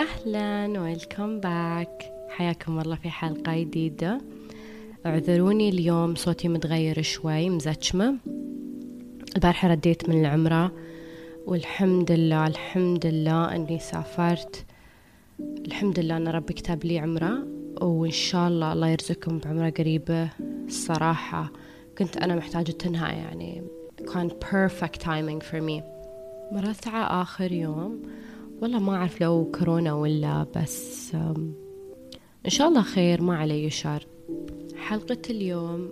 أهلا ويلكم باك. حياكم الله في حلقة جديدة. اعذروني اليوم صوتي متغير شوي مزجمة. البارحة رديت من العمرة والحمد لله الحمد لله أني سافرت. الحمد لله أن ربي كتب لي عمرة وإن شاء الله الله يرزقكم بعمرة قريبة. الصراحة كنت أنا محتاجة تنها يعني كان perfect timing for me. مرات آخر يوم. والله ما أعرف لو كورونا ولا بس إن شاء الله خير ما علي شر. حلقة اليوم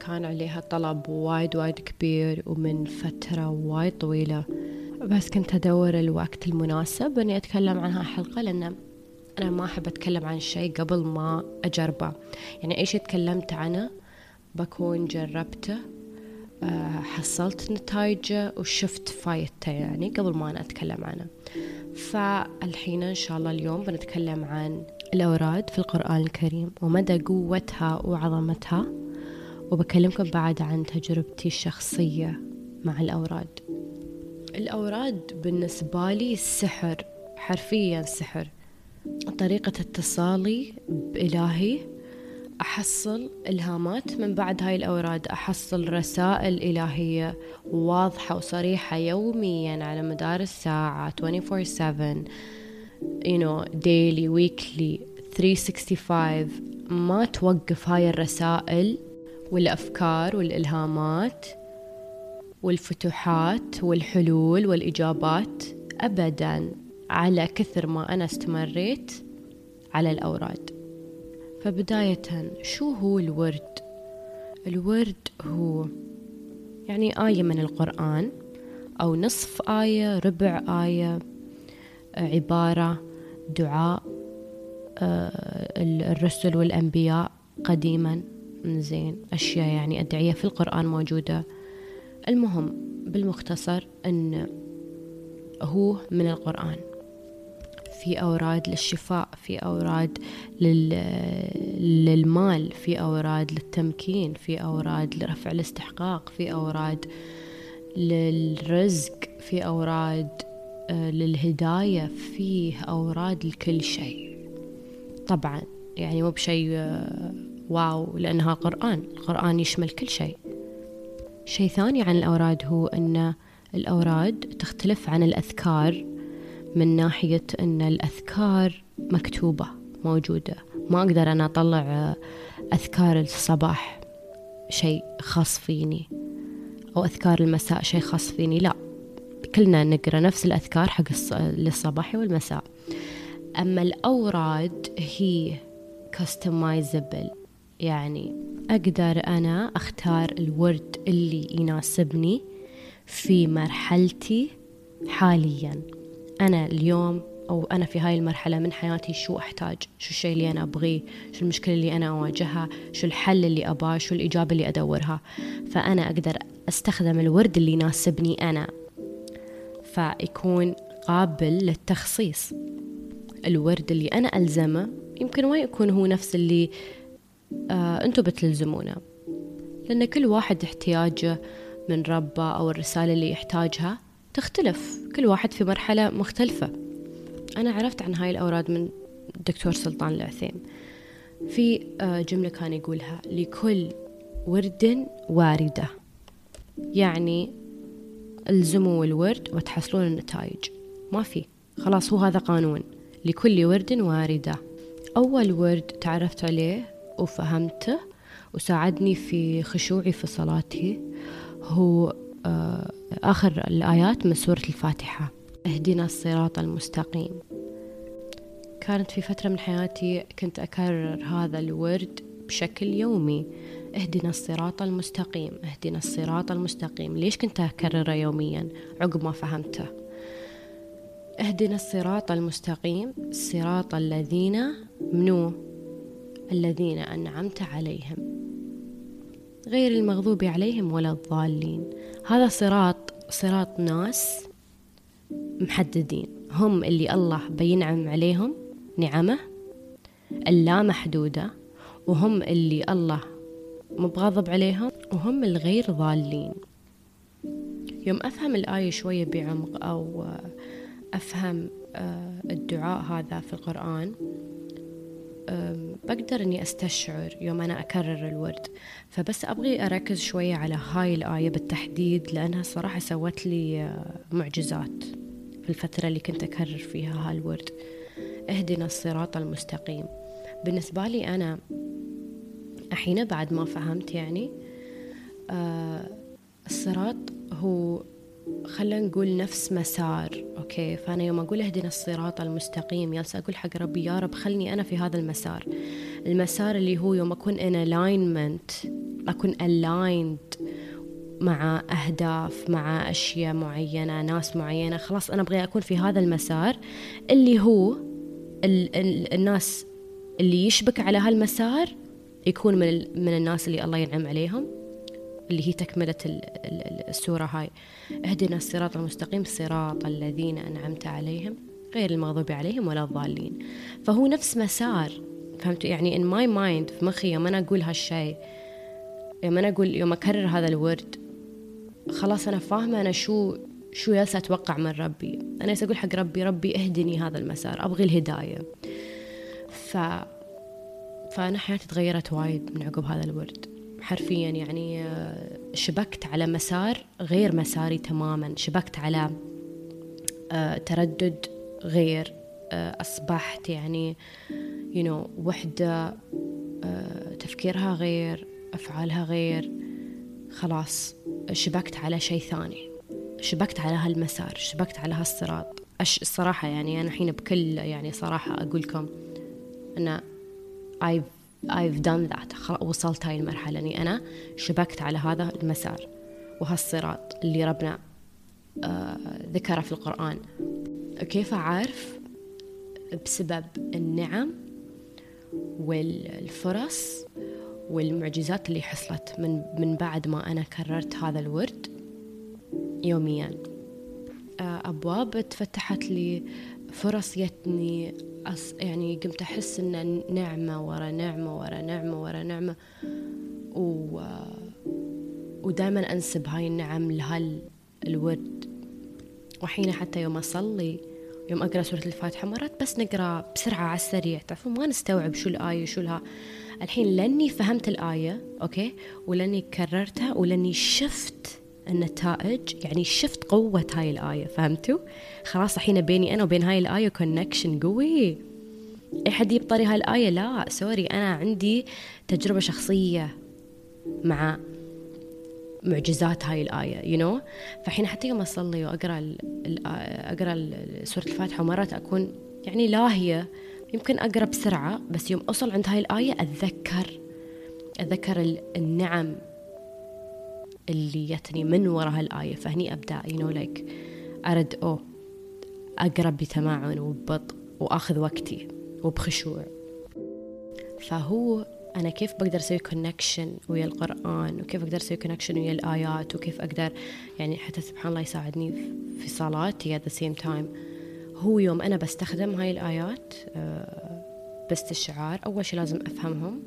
كان عليها طلب وايد وايد كبير ومن فترة وايد طويلة. بس كنت أدور الوقت المناسب أني أتكلم عنها حلقة لأن أنا ما أحب أتكلم عن شيء قبل ما أجربه. يعني أي شيء تكلمت عنه بكون جربته. حصلت نتائجه وشفت فايدته يعني قبل ما أنا أتكلم عنه. فالحين إن شاء الله اليوم بنتكلم عن الأوراد في القرآن الكريم ومدى قوتها وعظمتها وبكلمكم بعد عن تجربتي الشخصية مع الأوراد. الأوراد بالنسبة لي سحر حرفيا سحر. طريقة اتصالي بإلهي أحصل إلهامات من بعد هاي الأوراد أحصل رسائل إلهية واضحة وصريحة يوميا على مدار الساعة 24/7 you know daily weekly 365 ما توقف هاي الرسائل والأفكار والإلهامات والفتوحات والحلول والإجابات أبدا على كثر ما أنا استمريت على الأوراد. فبداية شو هو الورد؟ الورد هو يعني آية من القرآن أو نصف آية ربع آية عبارة دعاء آه، الرسل والأنبياء قديما. زين أشياء يعني أدعية في القرآن موجودة. المهم بالمختصر أن هو من القرآن. في أوراد للشفاء في أوراد للمال في أوراد للتمكين في أوراد لرفع الاستحقاق في أوراد للرزق في أوراد آه، للهداية فيه أوراد لكل شيء. طبعا يعني مو بشيء آه، واو لأنها قرآن. القرآن يشمل كل شيء. شيء ثاني عن الأوراد هو أن الأوراد تختلف عن الأذكار. من ناحية أن الأذكار مكتوبة موجودة. ما أقدر أنا أطلع أذكار الصباح شيء خاص فيني أو أذكار المساء شيء خاص فيني. لا كلنا نقرأ نفس الأذكار حق للصباح والمساء. أما الأوراد هي customizable. يعني أقدر أنا أختار الورد اللي يناسبني في مرحلتي حاليا. أنا اليوم أو أنا في هاي المرحلة من حياتي شو أحتاج؟ شو الشيء اللي أنا أبغيه؟ شو المشكلة اللي أنا أواجهها؟ شو الحل اللي أباه؟ شو الإجابة اللي أدورها؟ فأنا أقدر أستخدم الورد اللي يناسبني أنا. فيكون قابل للتخصيص. الورد اللي أنا ألزمه يمكن ما يكون هو نفس اللي آه أنتم بتلزمونه. لأن كل واحد احتياجه من ربه أو الرسالة اللي يحتاجها تختلف. كل واحد في مرحلة مختلفة. أنا عرفت عن هاي الأوراد من الدكتور سلطان العثيم. في آه، جملة كان يقولها لكل ورد واردة. يعني الزموا الورد وتحصلون النتائج. ما في. خلاص هو هذا قانون. لكل ورد واردة. أول ورد تعرفت عليه وفهمته وساعدني في خشوعي في صلاتي هو آخر الآيات من سورة الفاتحة. اهدنا الصراط المستقيم. كانت في فترة من حياتي كنت أكرر هذا الورد بشكل يومي. اهدنا الصراط المستقيم. اهدنا الصراط المستقيم. ليش كنت أكرره يوميا؟ عقب ما فهمته. اهدنا الصراط المستقيم. صراط الذين منو؟ الذين أنعمت عليهم. غير المغضوب عليهم ولا الضالين. هذا صراط صراط ناس محددين. هم اللي الله بينعم عليهم نعمه اللامحدودة وهم اللي الله مبغضب عليهم وهم الغير ضالين. يوم أفهم الآية شوية بعمق أو أفهم آه، الدعاء هذا في القرآن بقدر إني أستشعر يوم أنا أكرر الورد. فبس أبغي أركز شوية على هاي الآية بالتحديد لأنها صراحة سوت لي آه، معجزات في الفترة اللي كنت أكرر فيها هالورد اهدنا الصراط المستقيم. بالنسبة لي أنا الحين بعد ما فهمت يعني آه الصراط هو خلينا نقول نفس مسار okay؟ فأنا يوم أقول اهدنا الصراط المستقيم يالس أقول حق ربي يا رب خلني أنا في هذا المسار. المسار اللي هو يوم أكون in alignment أكون aligned مع أهداف مع أشياء معينة ناس معينة خلاص أنا أبغى أكون في هذا المسار اللي هو ال ال الناس اللي يشبك على هالمسار يكون من من الناس اللي الله ينعم عليهم. اللي هي تكملة السورة هاي. اهدنا الصراط المستقيم صراط الذين أنعمت عليهم غير المغضوب عليهم ولا الضالين. فهو نفس مسار فهمتوا يعني in my mind في مخي يوم أنا أقول هالشيء يوم أنا أقول يوم أكرر هذا الورد خلاص أنا فاهمة أنا شو شو جالسة أتوقع من ربي. أنا أقول حق ربي ربي اهدني هذا المسار أبغي الهداية. ف فأنا حياتي تغيرت وايد من عقب هذا الورد. حرفيا يعني آه، شبكت على مسار غير مساري تماما. شبكت على آه، تردد غير آه، أصبحت يعني you know وحدة تفكيرها غير أفعالها غير. خلاص شبكت على شيء ثاني. شبكت على هالمسار شبكت على هالصراط. أش الصراحة يعني أنا الحين بكل يعني صراحة أقول لكم أن I've I've done that. وصلت هاي المرحلة. أني أنا شبكت على هذا المسار. وهالصراط اللي ربنا آه ذكره في القرآن. كيف أعرف؟ بسبب النعم والفرص والمعجزات اللي حصلت من من بعد ما أنا كررت هذا الورد يوميا. آه أبواب تفتحت لي فرص يتني أص يعني قمت أحس إن نعمة ورا نعمة ورا نعمة ورا نعمة و ودائما أنسب هاي النعم لهالورد وحين حتى يوم أصلي يوم أقرأ سورة الفاتحة مرات بس نقرأ بسرعة على السريع تعرفون؟ ما نستوعب شو الآية شو لها. الحين لأني فهمت الآية okay؟ ولأني كررتها ولأني شفت النتائج يعني شفت قوة هاي الآية فهمتوا؟ خلاص الحين بيني أنا وبين هاي الآية connection قوي أي حد يبطري هاي الآية لا sorry أنا عندي تجربة شخصية مع معجزات هاي الآية يو you know? فحين حتى يوم أصلي وأقرأ أقرأ سورة الفاتحة ومرات أكون يعني لاهية يمكن أقرأ بسرعة بس يوم أوصل عند هاي الآية أتذكر أتذكر النعم اللي يتني من وراء هالآية فهني أبدأ you know like أرد أو أقرأ بتمعن وببطء وأخذ وقتي وبخشوع. فهو أنا كيف بقدر أسوي connection ويا القرآن وكيف أقدر أسوي connection ويا الآيات وكيف أقدر يعني حتى سبحان الله يساعدني في صلاتي at the same time. هو يوم أنا بستخدم هاي الآيات آه، باستشعار أول شي لازم أفهمهم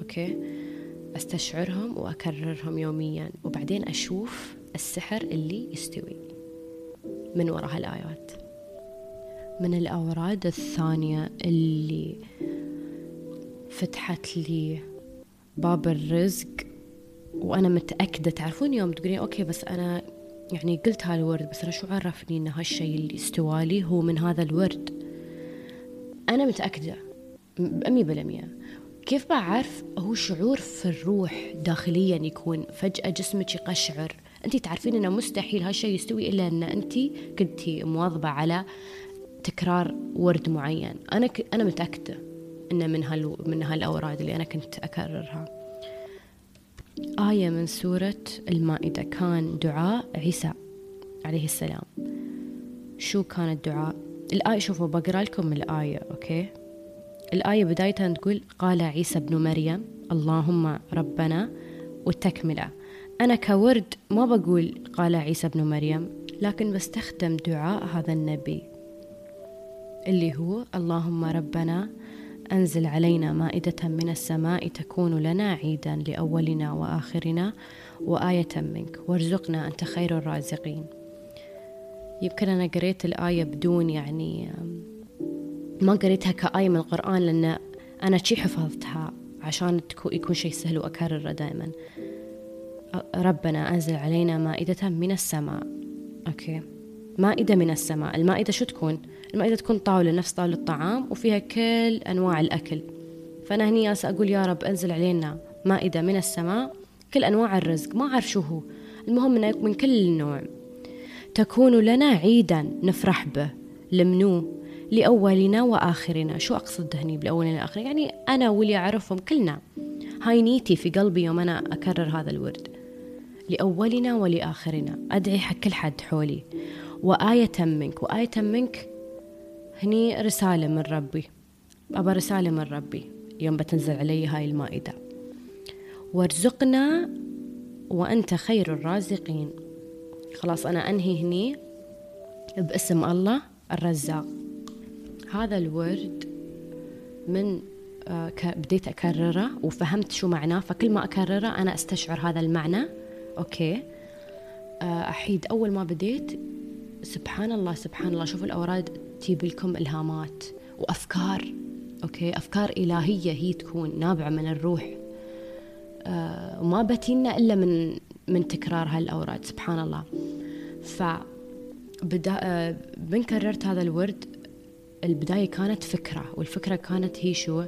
okay أستشعرهم وأكررهم يوميا وبعدين أشوف السحر اللي يستوي من وراء هالآيات من الأوراد الثانية اللي فتحت لي باب الرزق وأنا متأكدة تعرفون يوم تقولين أوكي بس أنا يعني قلت هالورد بس أنا شو عرفني إن هالشي اللي استوالي هو من هذا الورد؟ أنا متأكدة أمي بالمية. كيف بعرف هو شعور في الروح داخليا يكون. فجأة جسمك يقشعر. أنت تعرفين أنه مستحيل هالشيء يستوي إلا أن أنت كنتي مواظبة على تكرار ورد معين. أنا ك... أنا متأكدة أنه من هال من هالأوراد اللي أنا كنت أكررها. آية من سورة المائدة. كان دعاء عيسى عليه السلام. شو كان الدعاء؟ الآية شوفوا بقرأ لكم الآية أوكي؟ الآية بدايتها تقول قال عيسى ابن مريم اللهم ربنا والتكملة. أنا كورد ما بقول قال عيسى ابن مريم لكن بستخدم دعاء هذا النبي اللي هو اللهم ربنا أنزل علينا مائدة من السماء تكون لنا عيدا لأولنا وآخرنا وآية منك. وارزقنا أنت خير الرازقين. يمكن أنا قريت الآية بدون يعني ما قريتها كآية من القرآن لأن أنا شي حفظتها عشان يكون شيء سهل وأكرره دائما. ربنا أنزل علينا مائدة من السماء. أوكي. مائدة من السماء. المائدة شو تكون؟ المائدة تكون طاولة نفس طاولة الطعام وفيها كل أنواع الأكل. فأنا هني أقول يا رب أنزل علينا مائدة من السماء كل أنواع الرزق. ما أعرف شو هو. المهم أنه من كل نوع. تكون لنا عيدا نفرح به لمنو لأولنا وآخرنا. شو أقصد هني بالأولين والآخرين؟ يعني أنا واللي أعرفهم كلنا. هاي نيتي في قلبي يوم أنا أكرر هذا الورد. لأولنا ولآخرنا. أدعي حق كل حد حولي. وآية منك. وآية منك هني رسالة من ربي. أبى رسالة من ربي. يوم بتنزل علي هاي المائدة. وارزقنا وأنت خير الرازقين. خلاص أنا أنهي هني باسم الله الرزاق. هذا الورد من آه، بديت أكرره وفهمت شو معناه فكل ما أكرره أنا أستشعر هذا المعنى. okay. آه، أحيد أول ما بديت سبحان الله سبحان الله شوفوا الأوراد تجيب لكم إلهامات وأفكار. okay. أفكار إلهية هي تكون نابعة من الروح. آه وما بتينا إلا من من تكرار هالأوراد سبحان الله. فبدا آه من كررت هذا الورد البداية كانت فكرة والفكرة كانت هي شو؟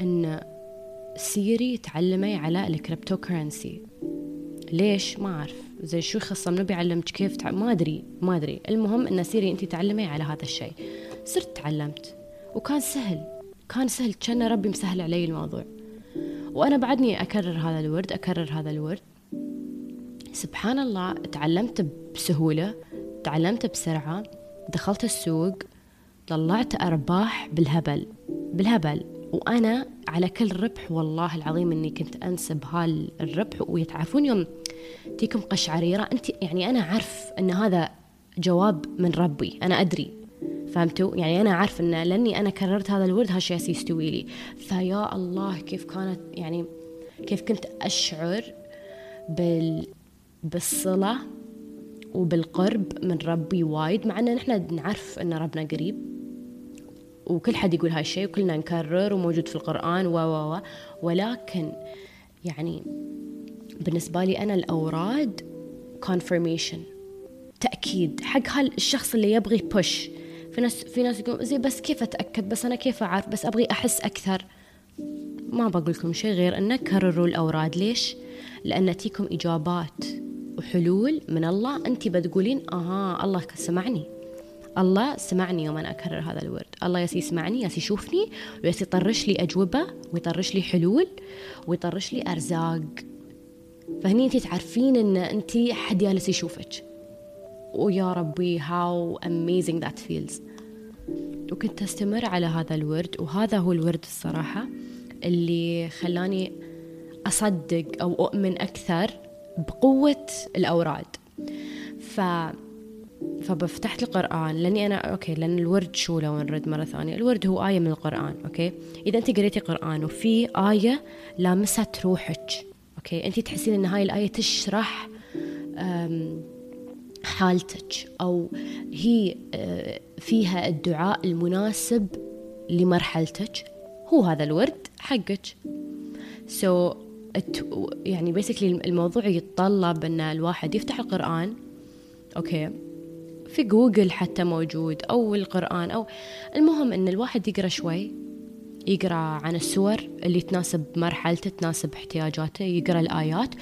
أن سيري تعلمي على ال cryptocurrency ليش؟ ما أعرف. زي شو يخص منو بيعلمك كيف تع... ما أدري ما أدري. المهم أن سيري أنت تعلمي على هذا الشيء. صرت تعلمت وكان سهل. كان سهل. كأن ربي مسهل علي الموضوع. وأنا بعدني أكرر هذا الورد أكرر هذا الورد. سبحان الله تعلمت بسهولة تعلمت بسرعة. دخلت السوق. طلعت أرباح بالهبل بالهبل. وأنا على كل ربح والله العظيم إني كنت أنسب هالربح. ويتعرفون يوم تيكم قشعريرة أنت يعني أنا عارف أن هذا جواب من ربي أنا أدري. فهمتوا؟ يعني أنا عارف أن لأني أنا كررت هذا الورد هالشيء يستوي لي. فيا الله كيف كانت يعني كيف كنت أشعر بال بالصلة وبالقرب من ربي وايد. مع إن نحن نعرف إن ربنا قريب. وكل حد يقول هاي الشيء وكلنا نكرر وموجود في القرآن و و ولكن يعني بالنسبة لي أنا الأوراد confirmation تأكيد حق هالشخص اللي يبغي push في ناس في ناس يقول زي بس كيف أتأكد؟ بس أنا كيف أعرف؟ بس أبغي أحس أكثر. ما بقول لكم شيء غير أن كرروا الأوراد. ليش؟ لأن تيكم إجابات وحلول من الله. أنت بتقولين أها الله سمعني. الله سمعني يوم أنا أكرر هذا الورد. الله جالس يسمعني جالس يشوفني وجالس يطرش لي أجوبة ويطرش لي حلول ويطرش لي أرزاق. فهني انت تعرفين إن انت حد جالس يشوفك. ويا ربي how amazing that feels. وكنت أستمر على هذا الورد وهذا هو الورد الصراحة اللي خلاني أصدق أو أؤمن أكثر بقوة الأوراد. ف ففتحت القرآن. لأني أنا okay لأن الورد شو لو نرد مرة ثانية؟ الورد هو آية من القرآن okay؟ إذا أنت قريتي قرآن وفي آية لامست روحك okay؟ أنت تحسين أن هاي الآية تشرح حالتك أو هي آه، فيها الدعاء المناسب لمرحلتك. هو هذا الورد حقك. so, يعني basically الموضوع يتطلب إن الواحد يفتح القرآن okay؟ في جوجل حتى موجود أو القرآن أو المهم إن الواحد يقرأ شوي يقرأ عن السور اللي تناسب مرحلته تناسب احتياجاته يقرأ الآيات.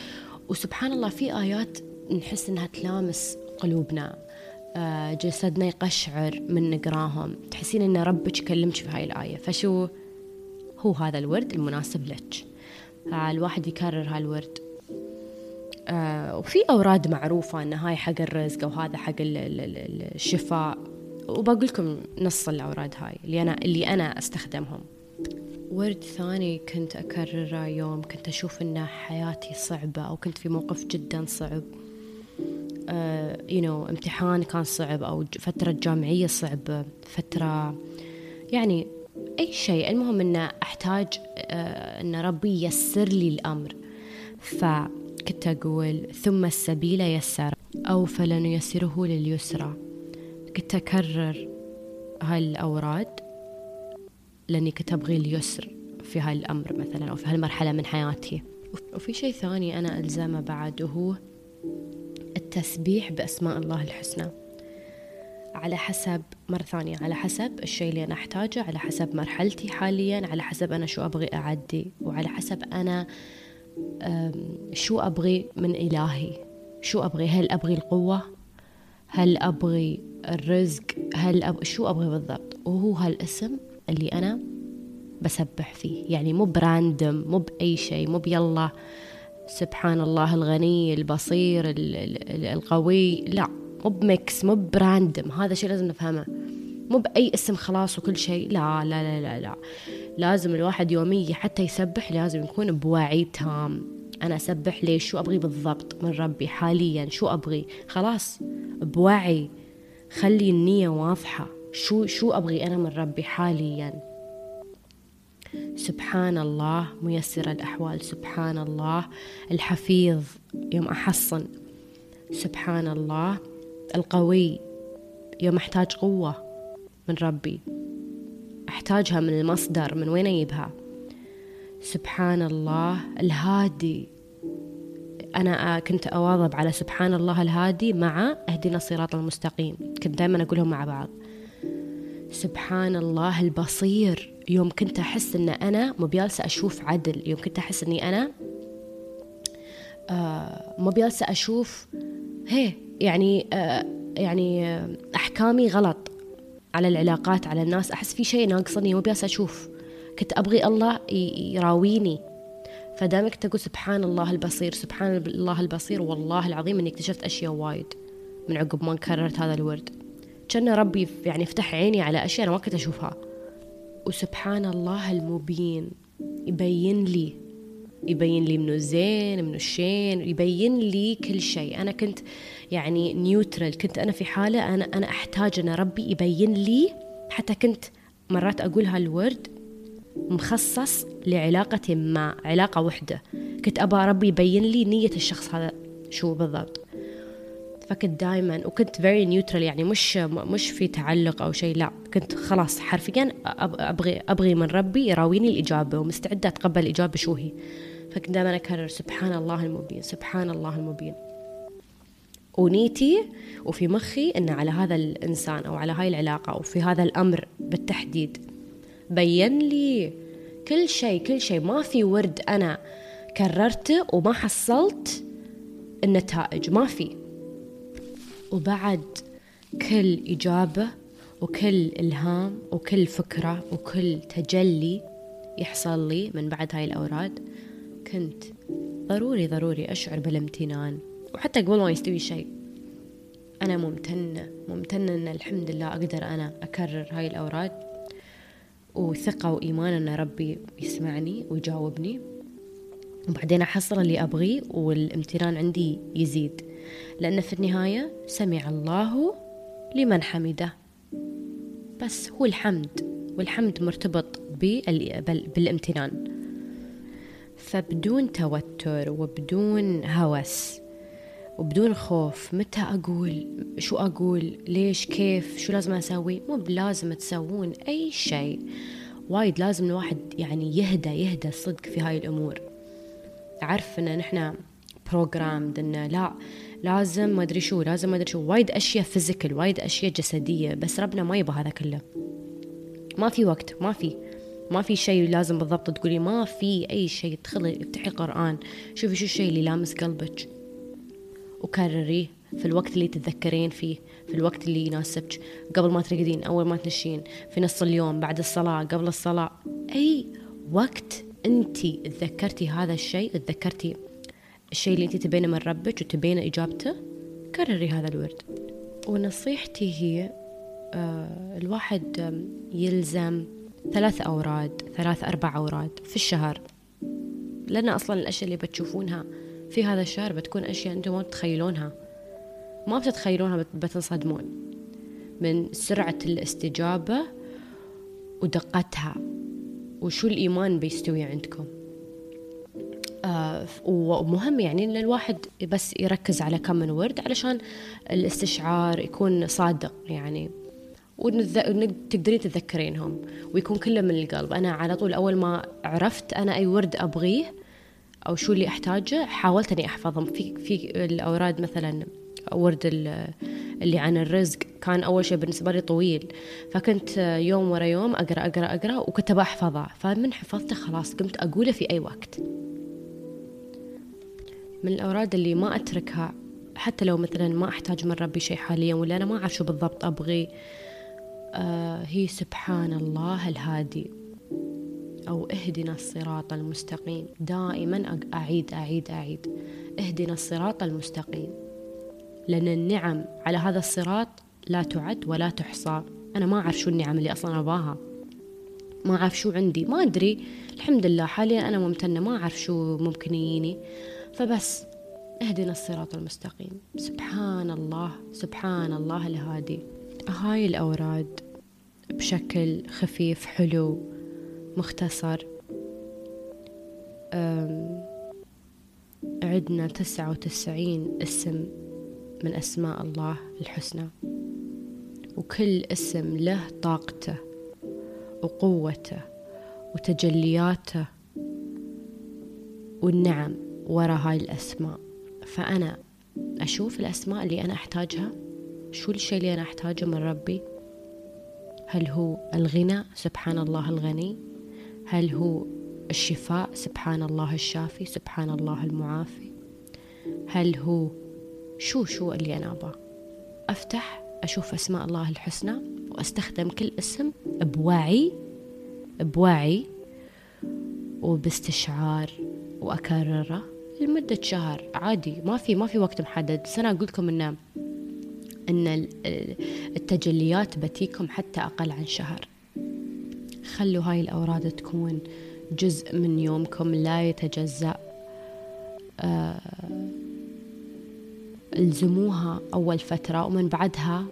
وسبحان الله في آيات نحس إنها تلامس قلوبنا. آه، جسدنا يقشعر من نقراهم. تحسين إن ربك يكلمك في هاي الآية. فشو؟ هو هذا الورد المناسب لك. الواحد يكرر هالورد. آه وفي أوراد معروفة أن هاي حق الرزق أو هذا حق الشفاء. وبقول لكم نص الأوراد هاي اللي أنا اللي أنا أستخدمهم. ورد ثاني كنت أكرره يوم كنت أشوف أن حياتي صعبة أو كنت في موقف جدا صعب. uh, you know, امتحان كان صعب أو فترة جامعية صعبة فترة يعني أي شيء. المهم أن أحتاج آه، أن ربي يسر لي الأمر. فكنت أقول ثم السبيل يسر أو فلنيسره لليسرى كنت أكرر هاي الأوراد لأني كنت أبغي اليسر في هاي الأمر مثلا أو في هالمرحلة من حياتي. وفي شيء ثاني أنا ألزمه بعد وهو التسبيح بأسماء الله الحسنى. على حسب مرة ثانية على حسب الشيء اللي أنا أحتاجه على حسب مرحلتي حاليا على حسب أنا شو أبغي أعدي وعلى حسب أنا شو أبغي من إلهي؟ شو أبغي؟ هل أبغي القوة؟ هل أبغي الرزق؟ هل أب... شو أبغي بالضبط؟ وهو هالاسم اللي أنا بسبح فيه. يعني مو ب random مو بأي شيء مو ب يلا سبحان الله الغني البصير القوي. لا مو ب mix مو ب random. هذا شيء لازم نفهمه. مو بأي اسم خلاص وكل شيء. لا لا لا لا لا. لازم الواحد يوميا حتى يسبح لازم يكون بوعي تام أنا أسبح ليش؟ شو أبغي بالضبط من ربي حاليا؟ شو أبغي؟ خلاص بوعي. خلي النية واضحة شو شو أبغي أنا من ربي حاليا؟ سبحان الله ميسر الأحوال. سبحان الله الحفيظ. يوم أحصن. سبحان الله القوي. يوم أحتاج قوة من ربي. أحتاجها من المصدر من وين أجيبها؟ سبحان الله الهادي. أنا كنت أواظب على سبحان الله الهادي مع اهدنا الصراط المستقيم. كنت دائما أقولهم مع بعض. سبحان الله البصير. يوم كنت أحس أن أنا مو بجالسة أشوف عدل. يوم كنت أحس أني أنا آه مو بجالسة أشوف هي يعني آه يعني أحكامي غلط. على العلاقات على الناس. أحس في شيء ناقصني مو بجالسة أشوف. كنت أبغي الله يراويني. فدامك تقول سبحان الله البصير سبحان الله البصير. والله العظيم إني اكتشفت أشياء وايد من عقب ما كررت هذا الورد. كان ربي يعني فتح عيني على أشياء أنا ما كنت أشوفها. وسبحان الله المبين يبين لي يبين لي منو الزين منو الشين يبين لي كل شيء. أنا كنت يعني neutral كنت أنا في حالة أنا أنا أحتاج أن ربي يبين لي حتى كنت مرات أقول هالورد مخصص لعلاقة ما علاقة وحدة. كنت أبى ربي يبين لي نية الشخص هذا شو بالضبط. فكنت دائما وكنت very neutral يعني مش مش في تعلق أو شيء لا كنت خلاص حرفيا أبغي أبغي من ربي يراويني الإجابة ومستعدة أتقبل الإجابة شو هي. فكنت دائما أكرر سبحان الله المبين سبحان الله المبين. ونيتي وفي مخي إن على هذا الإنسان أو على هاي العلاقة أو في هذا الأمر بالتحديد بين لي كل شيء كل شيء. ما في ورد أنا كررته وما حصلت النتائج ما في. وبعد كل إجابة وكل إلهام وكل فكرة وكل تجلي يحصل لي من بعد هاي الأوراد كنت ضروري ضروري أشعر بالامتنان. وحتى قبل ما يستوي شيء أنا ممتنة ممتنة أن الحمد لله أقدر أنا أكرر هاي الأوراد. وثقة وإيمان أن ربي يسمعني ويجاوبني. وبعدين أحصل اللي أبغيه والامتنان عندي يزيد. لأن في النهاية سمع الله لمن حمده. بس هو الحمد والحمد مرتبط بالامتنان. فبدون توتر وبدون هوس وبدون خوف متى أقول؟ شو أقول؟ ليش؟ كيف؟ شو لازم أسوي؟ مو بلازم تسوون أي شيء. وايد لازم الواحد يعني يهدى يهدى صدق في هاي الأمور. أعرف إن نحنا programmed إنه لا لازم ما أدري شو لازم ما أدري شو. وايد أشياء physical وايد أشياء جسدية بس ربنا ما يبغى هذا كله. ما في وقت ما في ما في شيء لازم بالضبط تقولي ما في أي شيء. تدخلي افتحي القران شوفي شو الشيء اللي لامس قلبك. وكرريه في الوقت اللي تتذكرين فيه في الوقت اللي يناسبك. قبل ما ترقدين أول ما تنشين في نص اليوم بعد الصلاة قبل الصلاة. أي وقت انت تذكرتي هذا الشيء؟ تذكرتي الشيء اللي انت تبينه من ربك وتبينه إجابته؟ كرري هذا الورد. ونصيحتي هي آه الواحد يلزم ثلاث أوراد ثلاث أربع أوراد في الشهر. لأن أصلا الأشياء اللي بتشوفونها في هذا الشهر بتكون أشياء أنتم ما تتخيلونها ما بتتخيلونها بتنصدمون من سرعة الاستجابة ودقتها. وشو الإيمان بيستوي عندكم؟ آه ومهم يعني إن الواحد بس يركز على كم من ورد علشان الاستشعار يكون صادق يعني. وتقدرين تتذكرينهم ويكون كله من القلب. أنا على طول أول ما عرفت أنا أي ورد أبغيه أو شو اللي أحتاجه حاولت إني أحفظهم. في في الأوراد مثلا ورد اللي عن الرزق. كان أول شيء بالنسبة لي طويل. فكنت يوم ورا يوم أقرأ أقرأ أقرأ وكنت بحفظه فمن حفظته خلاص قمت أقوله في أي وقت. من الأوراد اللي ما أتركها حتى لو مثلا ما أحتاج من ربي شيء حاليا ولا أنا ما أعرف شو بالضبط أبغي آه هي سبحان الله الهادي. أو اهدنا الصراط المستقيم. دائما أعيد أعيد أعيد. اهدنا الصراط المستقيم. لأن النعم على هذا الصراط لا تعد ولا تحصى. أنا ما أعرف شو النعم اللي أصلا أباها. ما أعرف شو عندي. ما أدري. الحمد لله. حاليا أنا ممتنة. ما أعرف شو ممكن يجيني. فبس اهدنا الصراط المستقيم. سبحان الله. سبحان الله الهادي. هاي الأوراد بشكل خفيف حلو مختصر. عندنا تسعة وتسعين اسم. من أسماء الله الحسنى. وكل اسم له طاقته وقوته وتجلياته والنعم ورا هاي الأسماء. فأنا أشوف الأسماء اللي أنا أحتاجها شو الشيء اللي أنا أحتاجه من ربي؟ هل هو الغنى؟ سبحان الله الغني. هل هو الشفاء؟ سبحان الله الشافي سبحان الله المعافي. هل هو شو شو اللي أنا أبغى؟ أفتح أشوف أسماء الله الحسنى وأستخدم كل اسم بوعي بوعي وباستشعار وأكرره لمدة شهر. عادي ما في ما في وقت محدد. بس أنا أقول لكم إنه أن التجليات بتيكم حتى أقل عن شهر. خلوا هاي الأوراد تكون جزء من يومكم لا يتجزأ. آه الزموها أول فترة ومن بعدها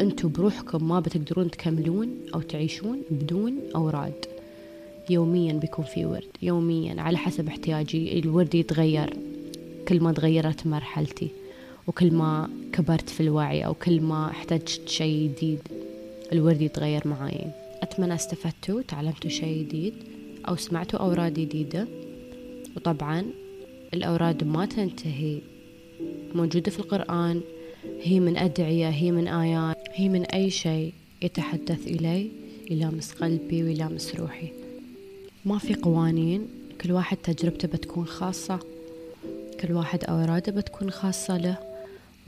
أنتوا بروحكم ما بتقدرون تكملون أو تعيشون بدون أوراد. يوميا بيكون في ورد. يوميا على حسب احتياجي الورد يتغير. كل ما تغيرت مرحلتي وكل ما كبرت في الوعي أو كل ما احتجت شيء جديد الورد يتغير معاي. أتمنى استفدتوا تعلمتوا شيء جديد أو سمعتوا أوراد جديدة. وطبعا الأوراد ما تنتهي موجودة في القرآن هي من أدعية هي من آيات هي من أي شيء يتحدث إلي يلامس قلبي ويلامس روحي. ما في قوانين كل واحد تجربته بتكون خاصة. كل واحد أوراده بتكون خاصة له.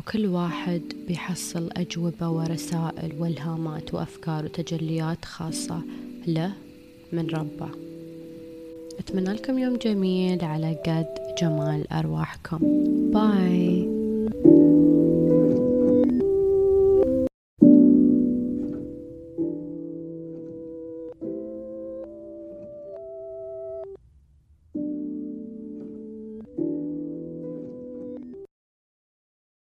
وكل واحد بيحصل أجوبة ورسائل والهامات وأفكار وتجليات خاصة له من ربه. أتمنى لكم يوم جميل على قد جمال أرواحكم. باي